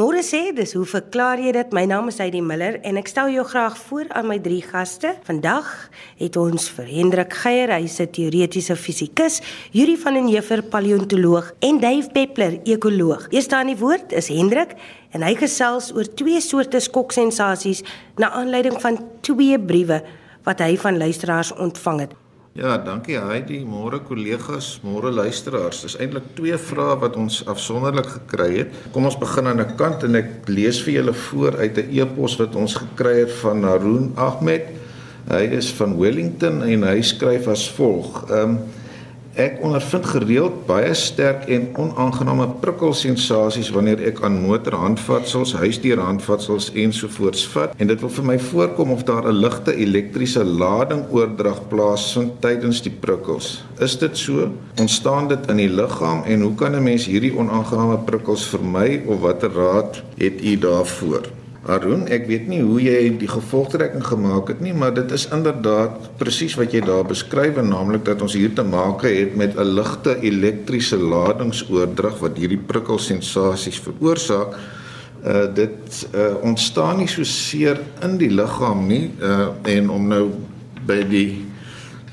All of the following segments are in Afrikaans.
Môre sê, dis hoe verklaar jy dit? My naam is Heidi Miller en ek stel jou graag voor aan my drie gaste. Vandag het ons vir Hendrik Geier, hy's 'n teoretiese fisikus, Yuri van den Heever, paleontoloog en Dave Peppler, ekoloog. Eerste aan die woord is Hendrik en hy gesels oor twee soorte skoksensasies na aanleiding van twee briewe wat hy van luisteraars ontvang het. Ja, dankie Heidi. Môre kollegas, môre luisteraars. Dis eintlik twee vrae wat ons afsonderlik gekry het. Kom ons begin aan 'n kant en ek lees vir julle voor uit 'n e-pos wat ons gekry het van Haroon Ahmed. Hy is van Wellington en hy skryf as volg: Ehm um, Ek ondervind gereeld baie sterk en onaangename prikkelsensasies wanneer ek aan motorhandvatsels, huisdeurhandvatsels ensovoorts vat en dit wil vir my voorkom of daar 'n ligte elektriese lading oordrag plaasvind tydens die prikkels. Is dit so? Ontstaan dit in die liggaam en hoe kan 'n mens hierdie onaangename prikkels vermy of watter raad het u daarvoor? Arun, ek weet nie hoe jy die gevolgtrekking gemaak het nie, maar dit is inderdaad presies wat jy daar beskryf, naamlik dat ons hier te maak het met 'n ligte elektriese ladingsoordrag wat hierdie prikkelsensasies veroorsaak. Uh dit uh ontstaan nie so seer in die liggaam nie uh en om nou by die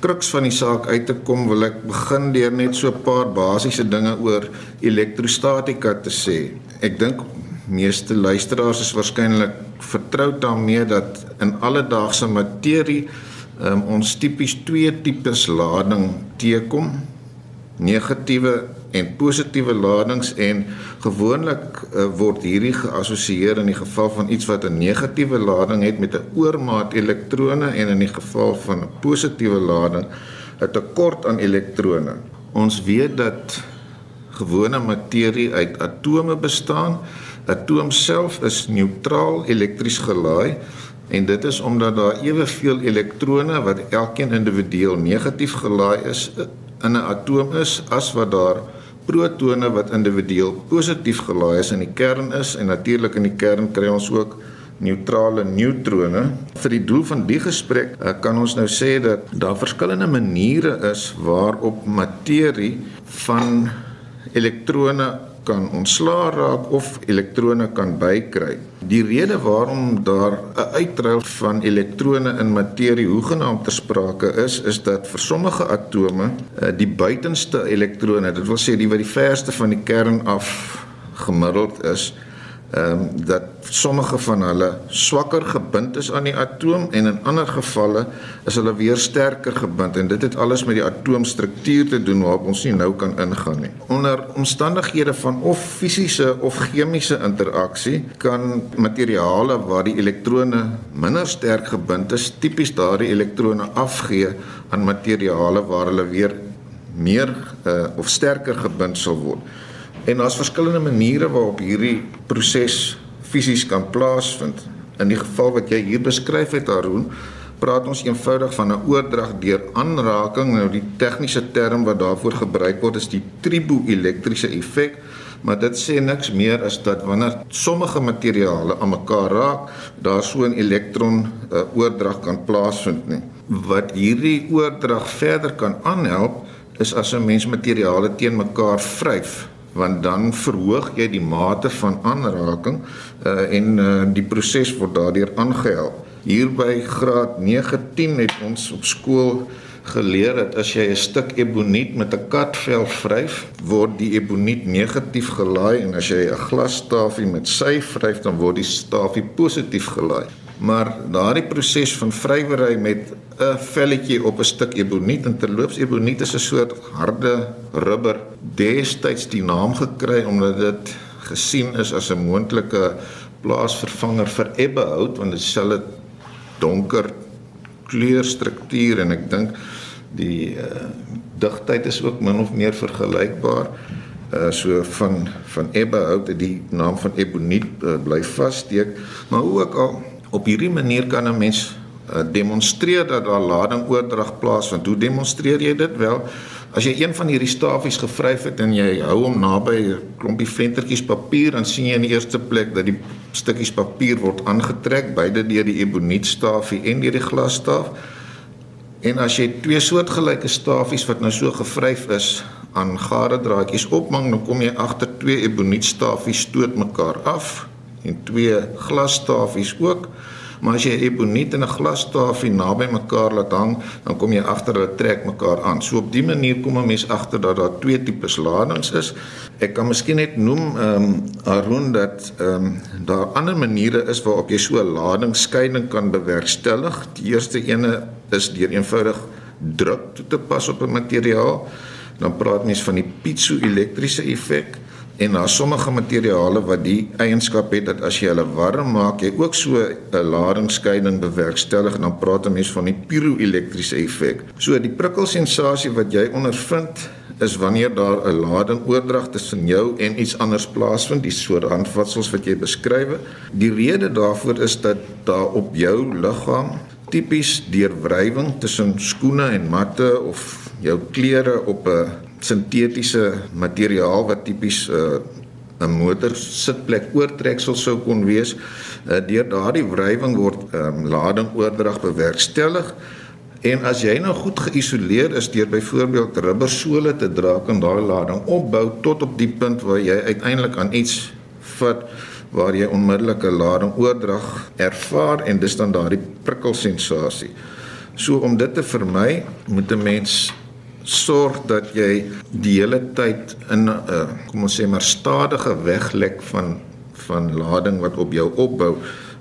kruks van die saak uit te kom, wil ek begin deur net so 'n paar basiese dinge oor elektrostatika te sê. Ek dink meeste luisteraars is waarskynlik vertroud daarmee dat in alledaagse materie um, ons tipies twee tipes lading teekom negatiewe en positiewe ladings en gewoonlik uh, word hierdie geassosieer in die geval van iets wat 'n negatiewe lading het met 'n oormaat elektrone en in die geval van 'n positiewe lading 'n tekort aan elektrone. Ons weet dat gewone materie uit atome bestaan atoom self is neutraal elektries gelaai en dit is omdat daar eweveel elektrone wat elkeen individueel negatief gelaai is in 'n atoom is as wat daar protone wat individueel positief gelaai is in die kern is en natuurlik in die kern kry ons ook neutrale neutrone. Vir die doel van die gesprek eh, kan ons nou sê dat daar verskillende maniere is waarop materie van elektrone kan ontslaa raak of elektrone kan bykry. Die rede waarom daar 'n uitruil van elektrone in materie hoegenaamd ter sprake is, is dat vir sommige atome eh, die buitenste elektrone, dit wil sê die wat die verste van die kern af gemiddeld is, ehm um, dat sommige van hulle swakker gebind is aan die atoom en in ander gevalle is hulle weer sterker gebind en dit het alles met die atoomstruktuur te doen waarop ons nie nou kan ingaan nie. Onder omstandighede van of fisiese of chemiese interaksie kan materiale waar die elektrone minder sterk gebind is, tipies daardie elektrone afgee aan materiale waar hulle weer meer uh, of sterker gebind sal word. En daar's verskillende maniere waarop hierdie proses fisies kan plaasvind. In die geval wat jy hier beskryf het, Haroon, praat ons eenvoudig van 'n oordrag deur aanraking. Nou die tegniese term wat daarvoor gebruik word is die triboelektriese effek, maar dit sê niks meer as dat wanneer sommige materiale aan mekaar raak, daar so 'n elektron uh, oordrag kan plaasvind nie. Wat hierdie oordrag verder kan aanhelp is as 'n mens materiale teen mekaar vryf want dan verhoog jy die mate van aanraking uh, en uh, die proses word daardeur aangehelp. Hier by graad 9-10 het ons op skool geleer dat as jy 'n stuk eboniet met 'n katvel vryf, word die eboniet negatief gelaai en as jy 'n glasstafie met sy vryf, dan word die stafie positief gelaai. Maar daardie proses van vrywery met 'n velletjie op 'n stuk eboniet en terloops eboniet is 'n soort harde rubber. Destyds die naam gekry omdat dit gesien is as 'n moontlike plaasvervanger vir ebbehout want dit sel 'n donker kleurstruktuur en ek dink die uh, digtheid is ook min of meer vergelykbaar uh so van van ebbehout die naam van eboniet uh, bly vassteek. Maar hoe ook al op hierdie manier kan 'n mens uh, demonstreer dat daar lading oordrag plaasvind. Hoe demonstreer jy dit wel? As jy een van hierdie stafies gevryf het en jy hou hom naby 'n klompie ventertjies papier, dan sien jy in die eerste plek dat die stukkies papier word aangetrek beide deur die ebonietstafie en deur die glasstaaf. En as jy twee soortgelyke stafies wat nou so gevryf is aan gare draadjies opmang, dan kom jy agter twee ebonietstafies stoot mekaar af en twee glasstafies ook. Maar as jy eboniet en 'n glasstafie naby mekaar laat hang, dan kom jy agter hulle trek mekaar aan. So op dië manier kom 'n mens agter dat daar twee tipes ladings is. Ek kan miskien net noem ehm um, Arun dat ehm um, daar ander maniere is waarop jy so 'n ladingsskeiding kan bewerkstellig. Die eerste ene is deur eenvoudig druk toe te pas op 'n materiaal. Dan praat mens van die piezo-elektriese effek en daar sommige materiale wat die eienskap het dat as jy hulle warm maak, jy ook so 'n ladingsskeiding bewerkstellig en dan praat 'n mens van die pyroelektriese effek. So die prikkelsensasie wat jy ondervind is wanneer daar 'n lading oordrag tussen jou en iets anders plaasvind, die soort aanvatsels wat jy beskryf. Die rede daarvoor is dat daar op jou liggaam tipies deur wrywing tussen skoene en matte of jou klere op 'n sintetiese materiaal wat tipies 'n uh, motor sitplek oortreksel sou kon wees. Uh, deur daardie wrywing word um, lading oordrag bewerkstellig. En as jy nou goed geïsoleer is deur byvoorbeeld rubbersole te dra kan daai lading opbou tot op die punt waar jy uiteindelik aan iets vat waar jy onmiddellike lading oordrag ervaar en dis dan daardie prikkelsensasie. So om dit te vermy, moet 'n mens sorg dat jy die hele tyd in 'n uh, eh, kom ons sê maar stadige weglek van van lading wat op jou opbou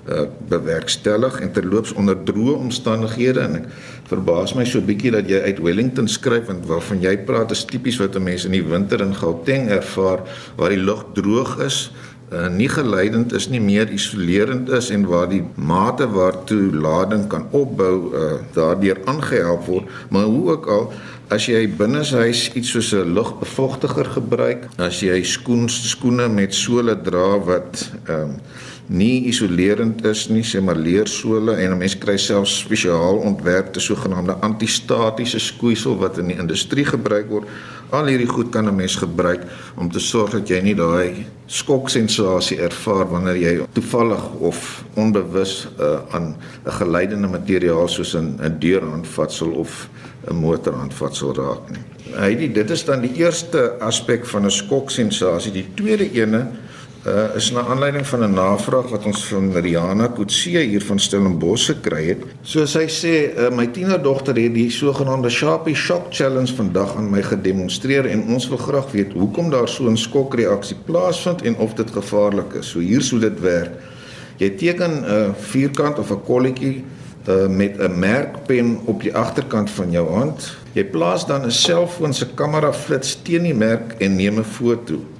uh, bewerkstellig en terloops onder droë omstandighede. En ek verbaas my so bietjie dat jy uit Wellington skryf want waarvan jy praat is tipies wat 'n mens in die winter in Gauteng ervaar waar die lug droog is uh, nie geleidend is nie meer isolerend is en waar die mate waartoe lading kan opbou uh, daardeur aangehelp word. Maar hoe ook al As jy binneshuis iets soos 'n lugbevochtiger gebruik, as jy skoens skoene met sole dra wat ehm um, nie isolerend is nie, sê maar leersole en 'n mens kry self spesiaal ontwerpte sogenaamde antistatiese skoeisel wat in die industrie gebruik word. Al hierdie goed kan 'n mens gebruik om te sorg dat jy nie daai skoksensasie ervaar wanneer jy toevallig of onbewus uh, aan 'n geleidende materiaal soos 'n 'n deurhandvatsel of 'n motorhandvatsel raak nie. Hy dit is dan die eerste aspek van 'n skoksensasie. Die tweede ene uh, is na aanleiding van 'n navraag wat ons van Riana Kutse hier van Stellenbosch gekry het. So sy sê uh, my tienerdogter het die sogenaamde Sharpie Shock Challenge vandag aan my gedemonstreer en ons wil graag weet hoekom daar so 'n skokreaksie plaasvind en of dit gevaarlik is. So hier sou dit werk. Jy teken 'n uh, vierkant of 'n kolletjie uh, met 'n merkpen op die agterkant van jou hand. Jy plaas dan 'n selfoon se kamera flits teen die merk en neem 'n foto.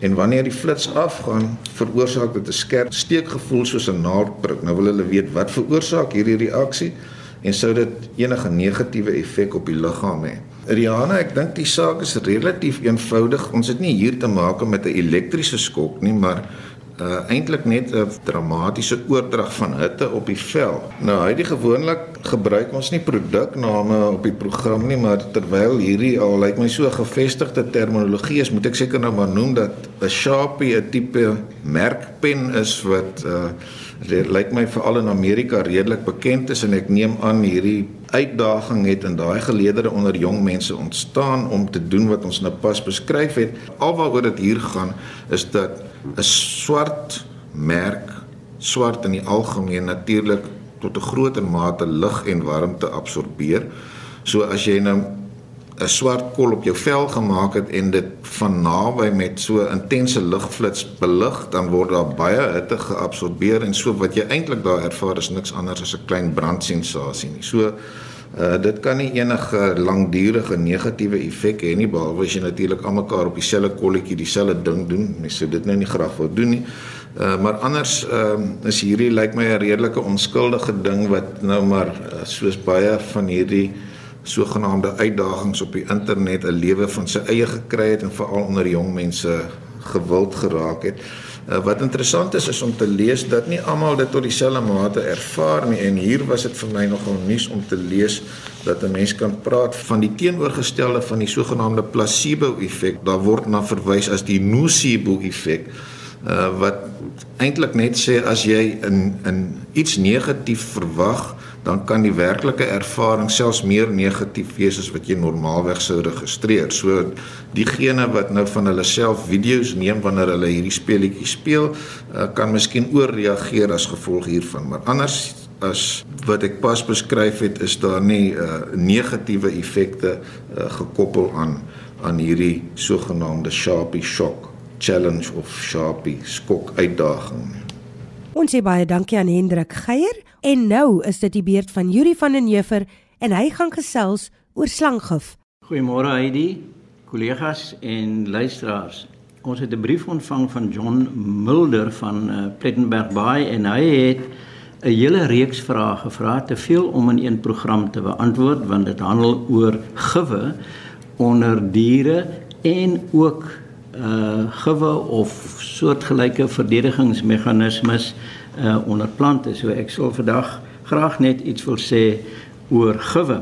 En wanneer die flits afgaan, veroorsaak dit 'n skerp steekgevoel soos 'n naaldprik. Nou wil hulle weet wat veroorsaak hierdie reaksie en sou dit enige negatiewe effek op die liggaam hê. Rihanna, ek dink die saak is relatief eenvoudig. Ons het nie hier te maak met 'n elektriese skok nie, maar uh, eintlik net 'n dramatiese oordrag van hitte op die vel. Nou hy die gewoonlik gebruik ons nie produkname op die program nie, maar terwyl hierdie al lyk my so gevestigde terminologie is, moet ek seker nou maar noem dat 'n Sharpie 'n tipe merkpen is wat uh lyk my veral in Amerika redelik bekend is en ek neem aan hierdie uitdaging het in daai geleedere onder jong mense ontstaan om te doen wat ons nou pas beskryf het. Alwaaroor dit hier gaan is dat 'n swart merk swart in die algemeen natuurlik tot 'n groter mate lig en warmte absorbeer. So as jy nou 'n swart kol op jou vel gemaak het en dit van naby met so intense ligflits belig, dan word daar baie hitte geabsorbeer en so wat jy eintlik daar ervaar is niks anders as 'n klein brandsensasie nie. So uh dit kan nie enige langdurige negatiewe effek hê nie behalwe as jy natuurlik almekaar op dieselfde kolletjie dieselfde ding doen. Mens sou dit nou nie graag wou doen nie. Uh maar anders uh, is hierdie lyk my 'n redelike onskuldige ding wat nou maar uh, soos baie van hierdie sogenaamde uitdagings op die internet 'n lewe van sy eie gekry het en veral onder jong mense gewild geraak het. Uh, wat interessant is is om te lees dat nie almal dit tot dieselfde mate ervaar nie en hier was dit vir my nogal nuus om te lees dat 'n mens kan praat van die teenoorgestelde van die sogenaamde placebo effek. Daar word na verwys as die nocebo effek. Uh, wat eintlik net sê as jy in in iets negatief verwag dan kan die werklike ervaring selfs meer negatief wees as wat jy normaalweg sou registreer. So diegene wat nou van hulle self video's neem wanneer hulle hierdie speletjie speel, uh, kan miskien ooreageer as gevolg hiervan, maar anders as wat ek pas beskryf het, is daar nie uh, negatiewe effekte uh, gekoppel aan aan hierdie sogenaamde Sharpie shock challenge of Sharpie skok uitdaging. Ons sê baie dankie aan Hendrik Geier en nou is dit die beurt van Yuri van den Heever en hy gaan gesels oor slanggif. Goeiemôre Heidi, kollegas en luisteraars. Ons het 'n brief ontvang van John Mulder van uh, Plettenberg Bay en hy het 'n hele reeks vrae gevra, te veel om in een program te beantwoord want dit handel oor gewe onder diere en ook uh gewe of soortgelyke verdedigingsmeganismes uh onder plante. So ek sal vandag graag net iets wil sê oor gewe.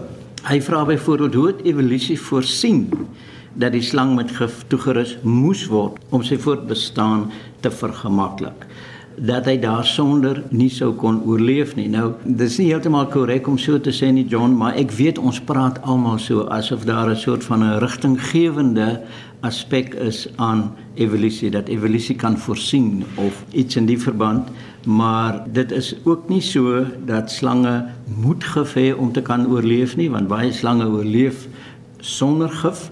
Hy vra byvoorbeeld hoe het evolusie voorsien dat die slang met gif toegerus moes word om sy voortbestaan te vergemaklik dat hy daarsonder nie sou kon oorleef nie. Nou, dis nie heeltemal korrek om so te sê nie, John, maar ek weet ons praat almal so asof daar 'n soort van 'n rigtinggewende aspek is aan evolusie dat evolusie kan voorsien of iets in die verband, maar dit is ook nie so dat slange moet gif hê om te kan oorleef nie, want baie slange oorleef sonder gif.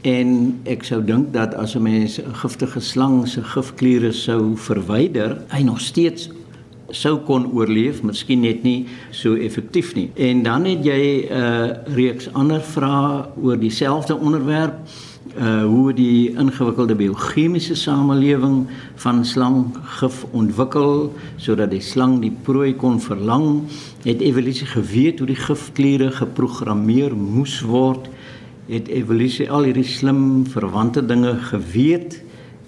En ek sou dink dat as 'n mens 'n giftige slang se gifkliere sou verwyder, hy nog steeds sou kon oorleef, miskien net nie so effektief nie. En dan het jy 'n uh, reeks ander vrae oor dieselfde onderwerp, uh hoe die ingewikkelde biochemiese samelewing van slanggif ontwikkel sodat die slang die prooi kon verlang, het evolusie geweet hoe die gifkliere geprogrammeer moes word het evolusie al hierdie slim verwante dinge geweet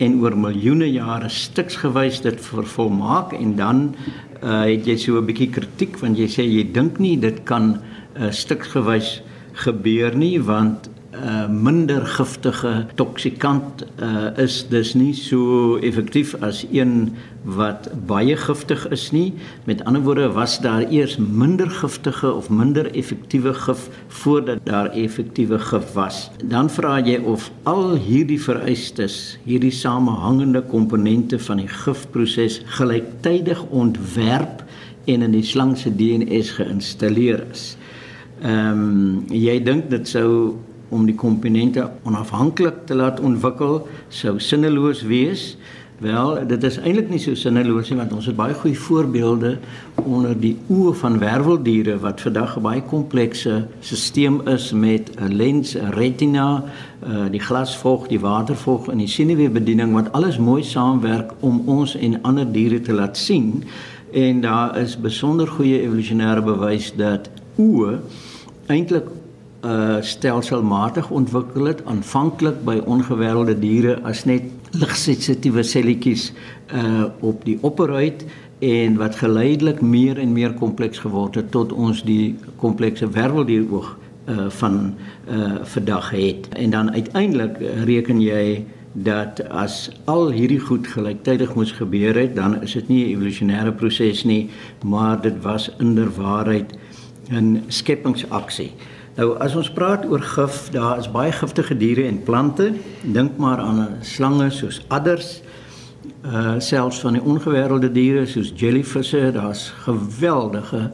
en oor miljoene jare stiksgewys dit vervolmaak en dan uh, het jy so 'n bietjie kritiek want jy sê jy dink nie dit kan uh, stiksgewys gebeur nie want uh, minder giftige toksikant uh, is dis nie so effektief as een wat baie giftig is nie. Met ander woorde was daar eers minder giftige of minder effektiewe gif voordat daar effektiewe gif was. Dan vra jy of al hierdie vereistes, hierdie samehangende komponente van die gifproses gelyktydig ontwerp en in die slang se DNA geïnstalleer is. Ehm um, jy dink dit sou om die komponente onafhanklik te laat ontwikkel sou sinneloos wees. Wel, dit is eintlik nie so sinneloos nie want ons het baie goeie voorbeelde onder die oë van werveldiere wat vandag 'n baie komplekse stelsel is met 'n lens, 'n retina, uh, die glasvog, die watervog en die senuweebediening wat alles mooi saamwerk om ons en ander diere te laat sien. En daar is besonder goeie evolusionêre bewys dat oë eintlik uh stelselmatig ontwikkel het aanvanklik by ongewelde diere as net ligsensitiewe selletjies uh op die opperhuid en wat geleidelik meer en meer kompleks geword het tot ons die komplekse werveldieroog uh van uh vandag het. En dan uiteindelik reken jy dat as al hierdie goed gelyktydig moes gebeur het dan is dit nie 'n evolusionêre proses nie maar dit was inderwaarheid 'n skepingsaksie Nou as ons praat oor gif, daar is baie giftige diere en plante. Dink maar aan slange soos adders, uh selfs van die ongewêrelde diere soos jellyvisse, daar's geweldige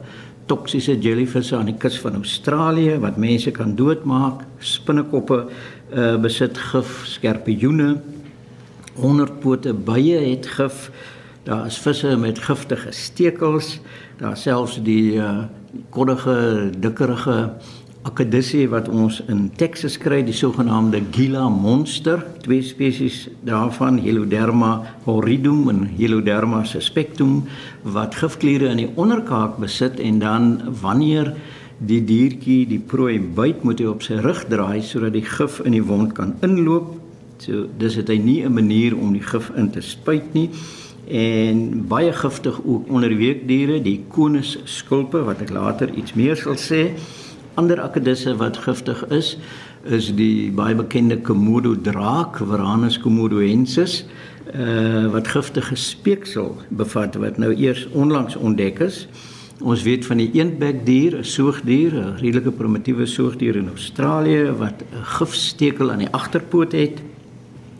toksiese jellyvisse aan die kus van Australië wat mense kan doodmaak. Spinnekoppe uh besit gif, skorpioene, honderdpote bye het gif. Daar is visse met giftige stekels. Daar selfs die uh koddige, dikkerige akkedissie wat ons in Texas kry, die sogenaamde Gila monster, twee spesies daarvan, Heloderma horridum en Heloderma suspectum wat gifkliere in die onderkaak besit en dan wanneer die diertjie die prooi byt, moet hy op sy rug draai sodat die gif in die wond kan inloop. So dis dit hy nie 'n manier om die gif in te spuit nie. En baie giftig ook onder weekdiere, die konus skulpe wat ek later iets meer sal sê ander akkedisse wat giftig is is die baie bekende Komodo draak, Varanus komodoensis, uh wat giftige speeksel bevat wat nou eers onlangs ontdek is Ons weet van die eendbekdier, 'n soogdier, 'n redelike primitiewe soogdier in Australië wat 'n gifstekel aan die agterpoot het.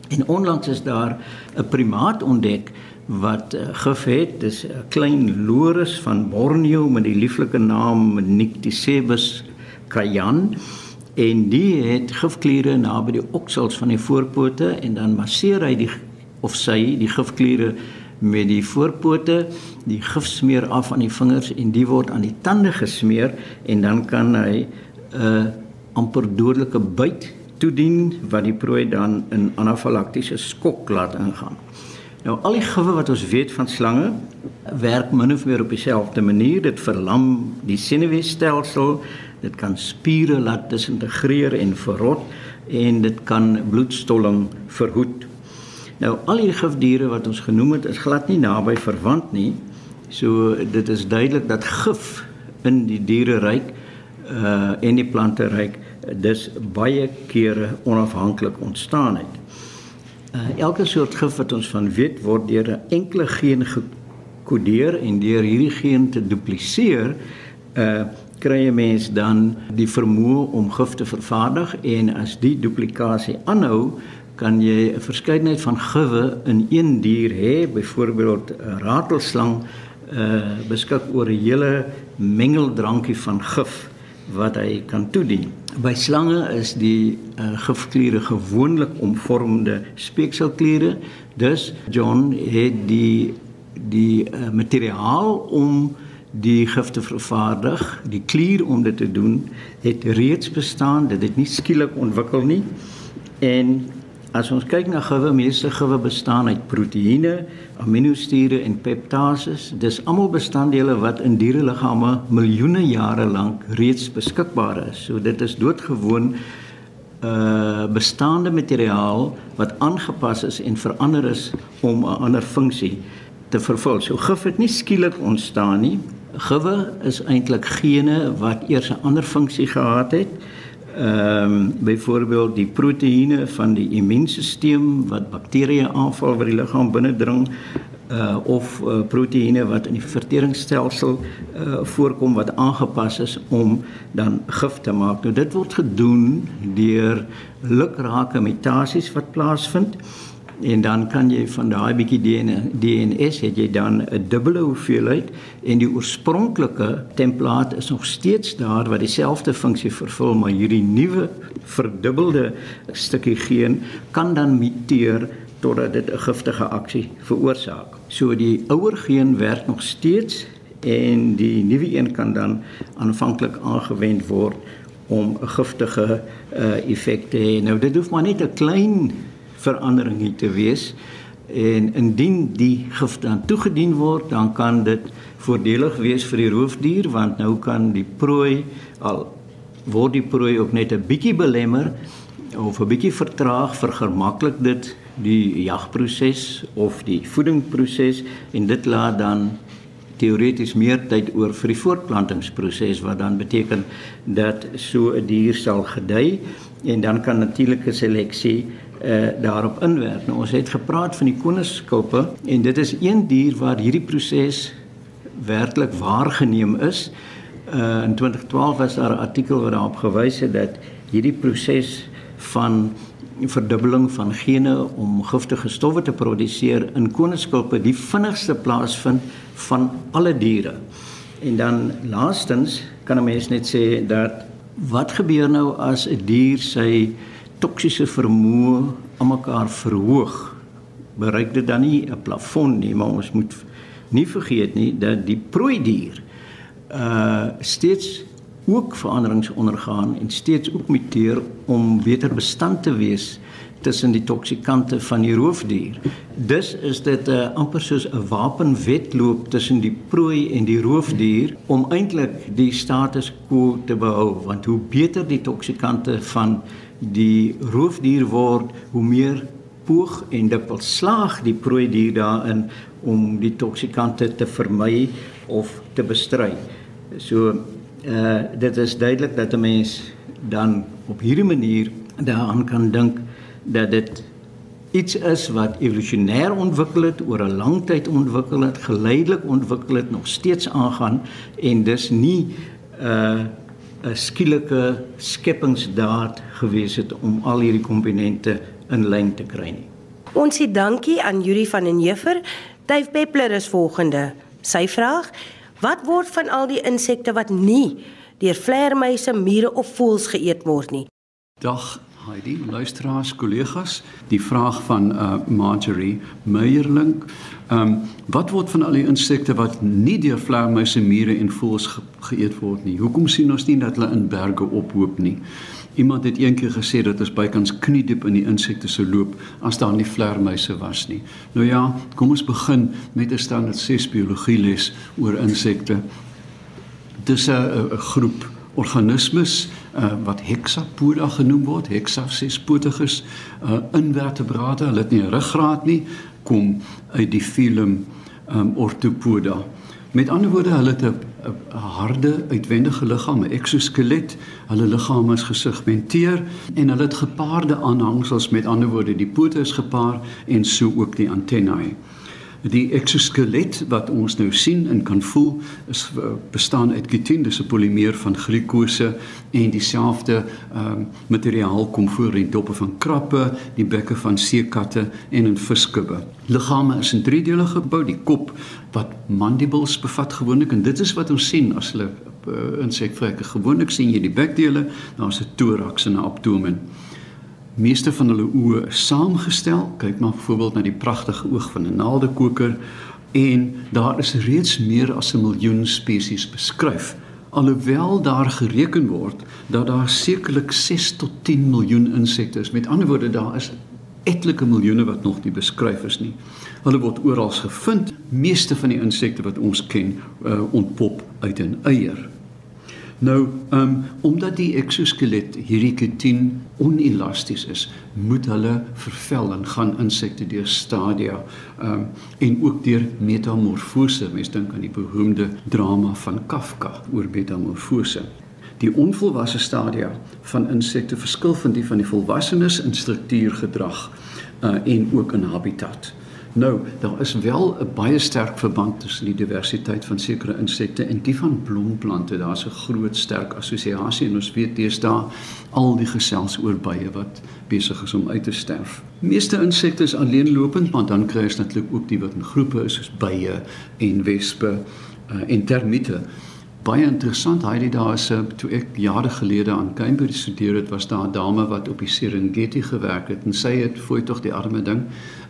En onlangs is daar 'n primaat ontdek wat uh, gif het. Dis 'n klein loris van Borneo met die lieflike naam Nycticebus cayenne en die het gifkliere naby die oksels van die voorpote en dan masseer hy die of sy die gifkliere met die voorpote, die gif smeer af aan die vingers en die word aan die tande gesmeer en dan kan hy 'n uh, amper dodelike byt toedien wat die prooi dan in anafylaktiese skok laat ingaan. Nou al die gifwe wat ons weet van slange werk min of meer op dieselfde manier. Dit verlam die senuweestelsel, dit kan spiere laat disintegreer en verrot en dit kan bloedstolling verhoed. Nou al die gifdiere wat ons genoem het is glad nie naby verwant nie. So dit is duidelik dat gif in die diereryk uh en die planteryk dis baie kere onafhanklik ontstaan het. Uh elke soort gif wat ons van weet word deur 'n enkele geen gekodeer en deur hierdie geen te dupliseer uh kry 'n mens dan die vermoë om gif te vervaardig en as die duplikasie aanhou kan jy 'n verskeidenheid van gewe in een dier hê, byvoorbeeld 'n ratelslang uh beskik oor 'n hele mengeldrankie van gif wat hy kan toedien. By slange is die uh, gifkliere gewoonlik omvormende speekselkliere. Dus John het die die uh, materiaal om die gif te vervaardig, die klier om dit te doen, het reeds bestaan. Dit het nie skielik ontwikkel nie. En as ons kyk na gewe, meeste gewe bestaan uit proteïene, aminosure en peptases. Dis almal bestanddele wat in diereliggame miljoene jare lank reeds beskikbaar is. So dit is doodgewoon uh bestaande materiaal wat aangepas is en verander is om 'n ander funksie te vervul. So gif het nie skielik ontstaan nie. Gewe is eintlik gene wat eers 'n ander funksie gehad het. Ehm um, byvoorbeeld die proteïene van die immuunstelsel wat bakterieë aanval wat die liggaam binnendring uh of uh, proteïene wat in die verteringsstelsel uh voorkom wat aangepas is om dan gif te maak. Nou dit word gedoen deur lukrake mutasies wat plaasvind en dan kan jy van daai bietjie DNS het jy dan 'n dubbele hoeveelheid en die oorspronklike template is nog steeds daar wat dieselfde funksie vervul maar hierdie nuwe verdubbelde stukkie geen kan dan muteer totdat dit 'n giftige aksie veroorsaak. So die ouer geen werk nog steeds en die nuwe een kan dan aanvanklik aangewend word om 'n giftige uh, effek te hê. Nou dit hoef maar net 'n klein verandering hier te wees. En indien die gif dan toegedien word dan kan dit voordelig wees vir die roofdier want nou kan die prooi al word die prooi ook net 'n bietjie belemmer of 'n bietjie vertraag vergemaklik dit die jagproses of die voedingsproses en dit laat dan teoreties meer tyd oor vir die voortplantingsproses wat dan beteken dat so 'n dier sal gedei en dan kan natuurlike seleksie uh, daarop inwerk. Nou ons het gepraat van die koningskulpe en dit is een dier waar hierdie proses werklik waargeneem is. Uh, in 2012 was daar 'n artikel wat daarop gewys het dat hierdie proses van verdubbeling van gene om giftige stowwe te produseer in koningskulpe die vinnigste plaasvind van alle diere. En dan laastens kan 'n mens net sê dat wat gebeur nou as 'n dier sy toksiese vermoë aan mekaar verhoog, bereik dit dan nie 'n plafon nie, maar ons moet nie vergeet nie dat die prooi dier uh steeds ook veranderings ondergaan en steeds ook muteer om beter bestand te wees tussen die toksikante van die roofdier. Dus is dit 'n uh, amper soos 'n wapenwetloop tussen die prooi en die roofdier om eintlik die status quo te behou, want hoe beter die toksikante van die roofdier word, hoe meer poog en dikwels slaag die prooi dier daarin om die toksikante te vermy of te bestry. So uh dit is duidelik dat 'n mens dan op hierdie manier daaraan kan dink dat dit iets is wat evolusionêr ontwikkel het, oor 'n lang tyd ontwikkel het, geleidelik ontwikkel het, nog steeds aangaan en dis nie uh, 'n skielike skepingsdaad gewees het om al hierdie komponente in lyn te kry nie. Ons sê dankie aan Yuri van den Heever. Dave Peppler is volgende. Sy vraag: Wat word van al die insekte wat nie deur vleermuise, mure of voëls geëet word nie? Dag Heidi, luisteraars, kollegas, die vraag van uh Marjorie Meyerling. Ehm um, wat word van al die insekte wat nie deur vleermuise, mure en voëls ge geëet word nie? Hoekom sien ons nie dat hulle in berge ophoop nie? Iemand het eendag gesê dat ons bykans kniediep in die insekte se loop as daar nie vleermuise was nie. Nou ja, kom ons begin met 'n standaard 6 biologie les oor insekte. Dis 'n groep organismes uh, wat hexapoda genoem word, hexa sespotiges, uh, invertebrate, hulle het nie 'n ruggraat nie, kom uit die filum um, orthopoda. Met ander woorde, hulle het 'n harde uitwendige liggaam, 'n eksoskelet. Hulle liggame is gesegmenteer en hulle het gepaarde aanhangsels, met ander woorde, die pote is gepaar en so ook die antennae. Die eksoskelet wat ons nou sien en kan voel is eh, bestaan uit chitin, dis 'n polimeer van glikose en dieselfde um, materiaal kom voor in doppe van krappe, die bekke van seekatte en in viskubbe. Liggame is in drie dele gebou, die kop wat mandibles bevat gewoonlik en dit is wat ons sien as hulle uh, insekvreke. Gewoonlik sien jy die bekdele, daar's 'n thorax en 'n abdomen meeste van hulle oë saamgestel. Kyk maar byvoorbeeld na die pragtige oog van 'n naaldekoker en daar is reeds meer as 'n miljoen spesies beskryf. Alhoewel daar gereken word dat daar sekerlik 6 tot 10 miljoen insekte is. Met ander woorde, daar is etlike miljoene wat nog nie beskryf is nie. Hulle word oral gevind. Meeste van die insekte wat ons ken, uh, ontpop uit 'n eier. Nou, um, omdat die eksoskelet hierdie ketien onelasties is, moet hulle vervel en gaan insekte deur stadia um, en ook deur metamorfose. Mens dink aan die beroemde drama van Kafka oor metamorfose. Die onvolwasse stadia van insekte verskil van die van die volwassenes in struktuur, gedrag uh, en ook in habitat. Nou, daar is wel 'n baie sterk verband tussen die diversiteit van sekere insekte en die van blomplante. Daar's 'n groot sterk assosiasie en ons weet deesdae al die gesels oor bye wat besig is om uit te sterf. Meeste insekte is alleenlopend, maar dan kry ons natuurlik ook die wat in groepe is soos bye en wespe uh, en termiete baie interessant hy daar is toe ek jare gelede aan Cambridge studeer het was daar 'n dame wat op die Serengeti gewerk het en sy het fooi tog die arme ding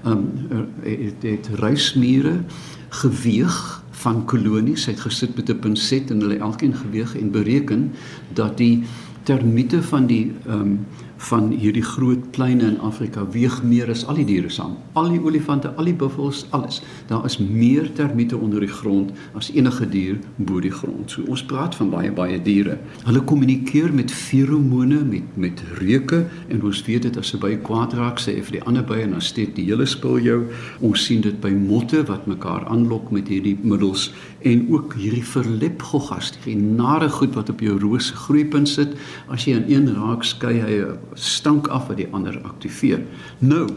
um het, het reismure geweeg van kolonies. Het gesit met 'n pinset en hulle elkeen geweeg en bereken dat die termiete van die um van hierdie groot pleine in Afrika weeg meer as al die diere saam. Al die olifante, al die buffels, alles. Daar is meer termiete onder die grond as enige dier bo die grond. So ons praat van baie baie diere. Hulle kommunikeer met feromone, met met reuke en ons weet dit as 'n by kwaad raak sê vir die ander bye en dan steek die hele spul jou. Ons sien dit by motte wat mekaar aanlok met hierdie middels en ook hierdie verlepgoggas, die nare goed wat op jou roos groeipunt sit. As jy aan een raak skei hy stank af wat die ander aktiveer. Nou,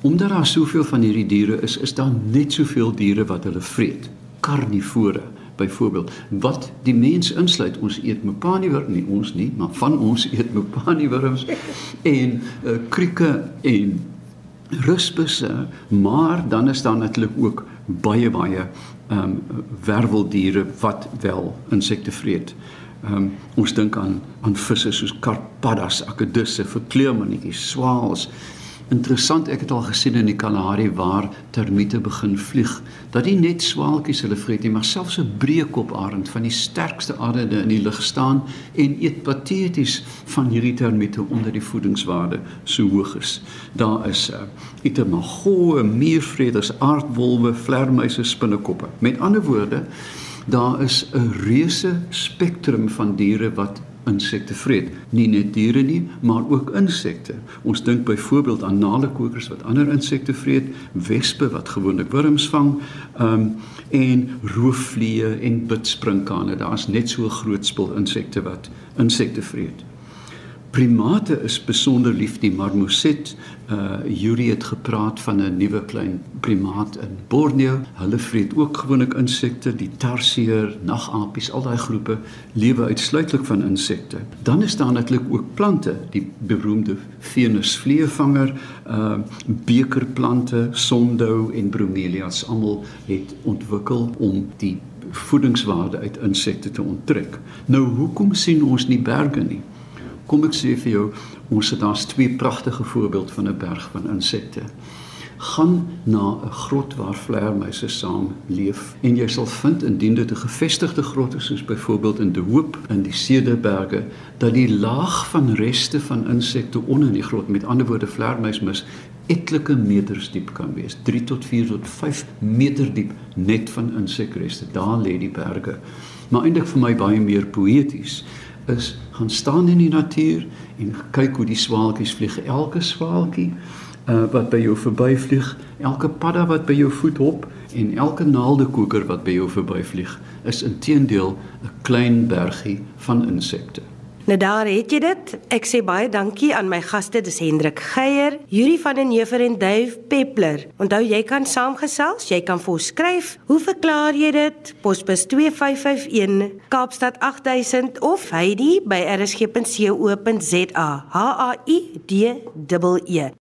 omdat daar soveel van hierdie diere is, is daar net soveel diere wat hulle vreet. Karnivore byvoorbeeld wat die mens insluit ons eet mopaniewurm nie ons nie maar van ons eet mopaniewurms en uh, krieke en rusbusse maar dan is daar natuurlik ook baie baie ehm um, werweldiere wat wel insekte vreet. Ehm um, ons dink aan aan visse soos karpaddas, akedisse, verkleurmannetjies, swaals. Interessant, ek het al gesien in die Kalahari waar termiete begin vlieg, dat nie net swaalkies hulle vreet nie, maar selfs 'n breekoparend van die sterkste arende in die lug staan en eet pateties van hierdie termiete omdat die voedingswaarde so hoog is. Daar is uh, itermagoe, muurvreders, aardwolwe, vlermuise, spinnekoppe. Met ander woorde, daar is 'n reuse spektrum van diere wat insekte vreet. Nie net diere nie, maar ook insekte. Ons dink byvoorbeeld aan naalekokers wat ander insekte vreet, wespe wat gewoonlik wurms vang, ehm um, en roofvliee en bidspringkane. Daar's net so groot spul insekte wat insekte vreet. Primate is besonder lief die marmoset. Uh Yuri het gepraat van 'n nuwe klein primaat in Borneo. Hulle vreet ook gewoonlik insekte, die tarsier, nagapies, al daai groepe lewe uitsluitlik van insekte. Dan is daar natuurlik ook plante, die beroemde Venus vleevanger, uh bekerplante, sondou en bromeliads almal het ontwikkel om die voedingswaarde uit insekte te onttrek. Nou hoekom sien ons nie berge nie? Kom ek sê vir jou, ons het daar's twee pragtige voorbeeld van 'n berg van insekte. Gaan na 'n grot waar vleermuise saam leef en jy sal vind indien dit 'n gevestigde grot is soos byvoorbeeld in De Hoop in die Cederberge dat die laag van reste van insekte onder in die grot met ander woorde vleermuismis etlike meters diep kan wees. 3 tot 4 tot 5 meter diep net van insekreste daar lê die berge. Maar eintlik vir my baie meer poëties is gaan staan in die natuur en kyk hoe die swaalkies vlieg. Elke swaalkie uh, wat by jou verbyvlieg, elke padda wat by jou voet hop en elke naaldekoker wat by jou verbyvlieg, is intedeel 'n klein bergie van insekte. Nou daar het jy dit. Ek sê baie dankie aan my gaste, dis Hendrik Geier, Yuri van den Heever en Dave Peppler. Onthou jy kan saamgesels, jy kan vir ons skryf. Hoe verklaar jy dit? Posbus 2551 Kaapstad 8000 of Heidi by rsg.co.za. H A I D E E.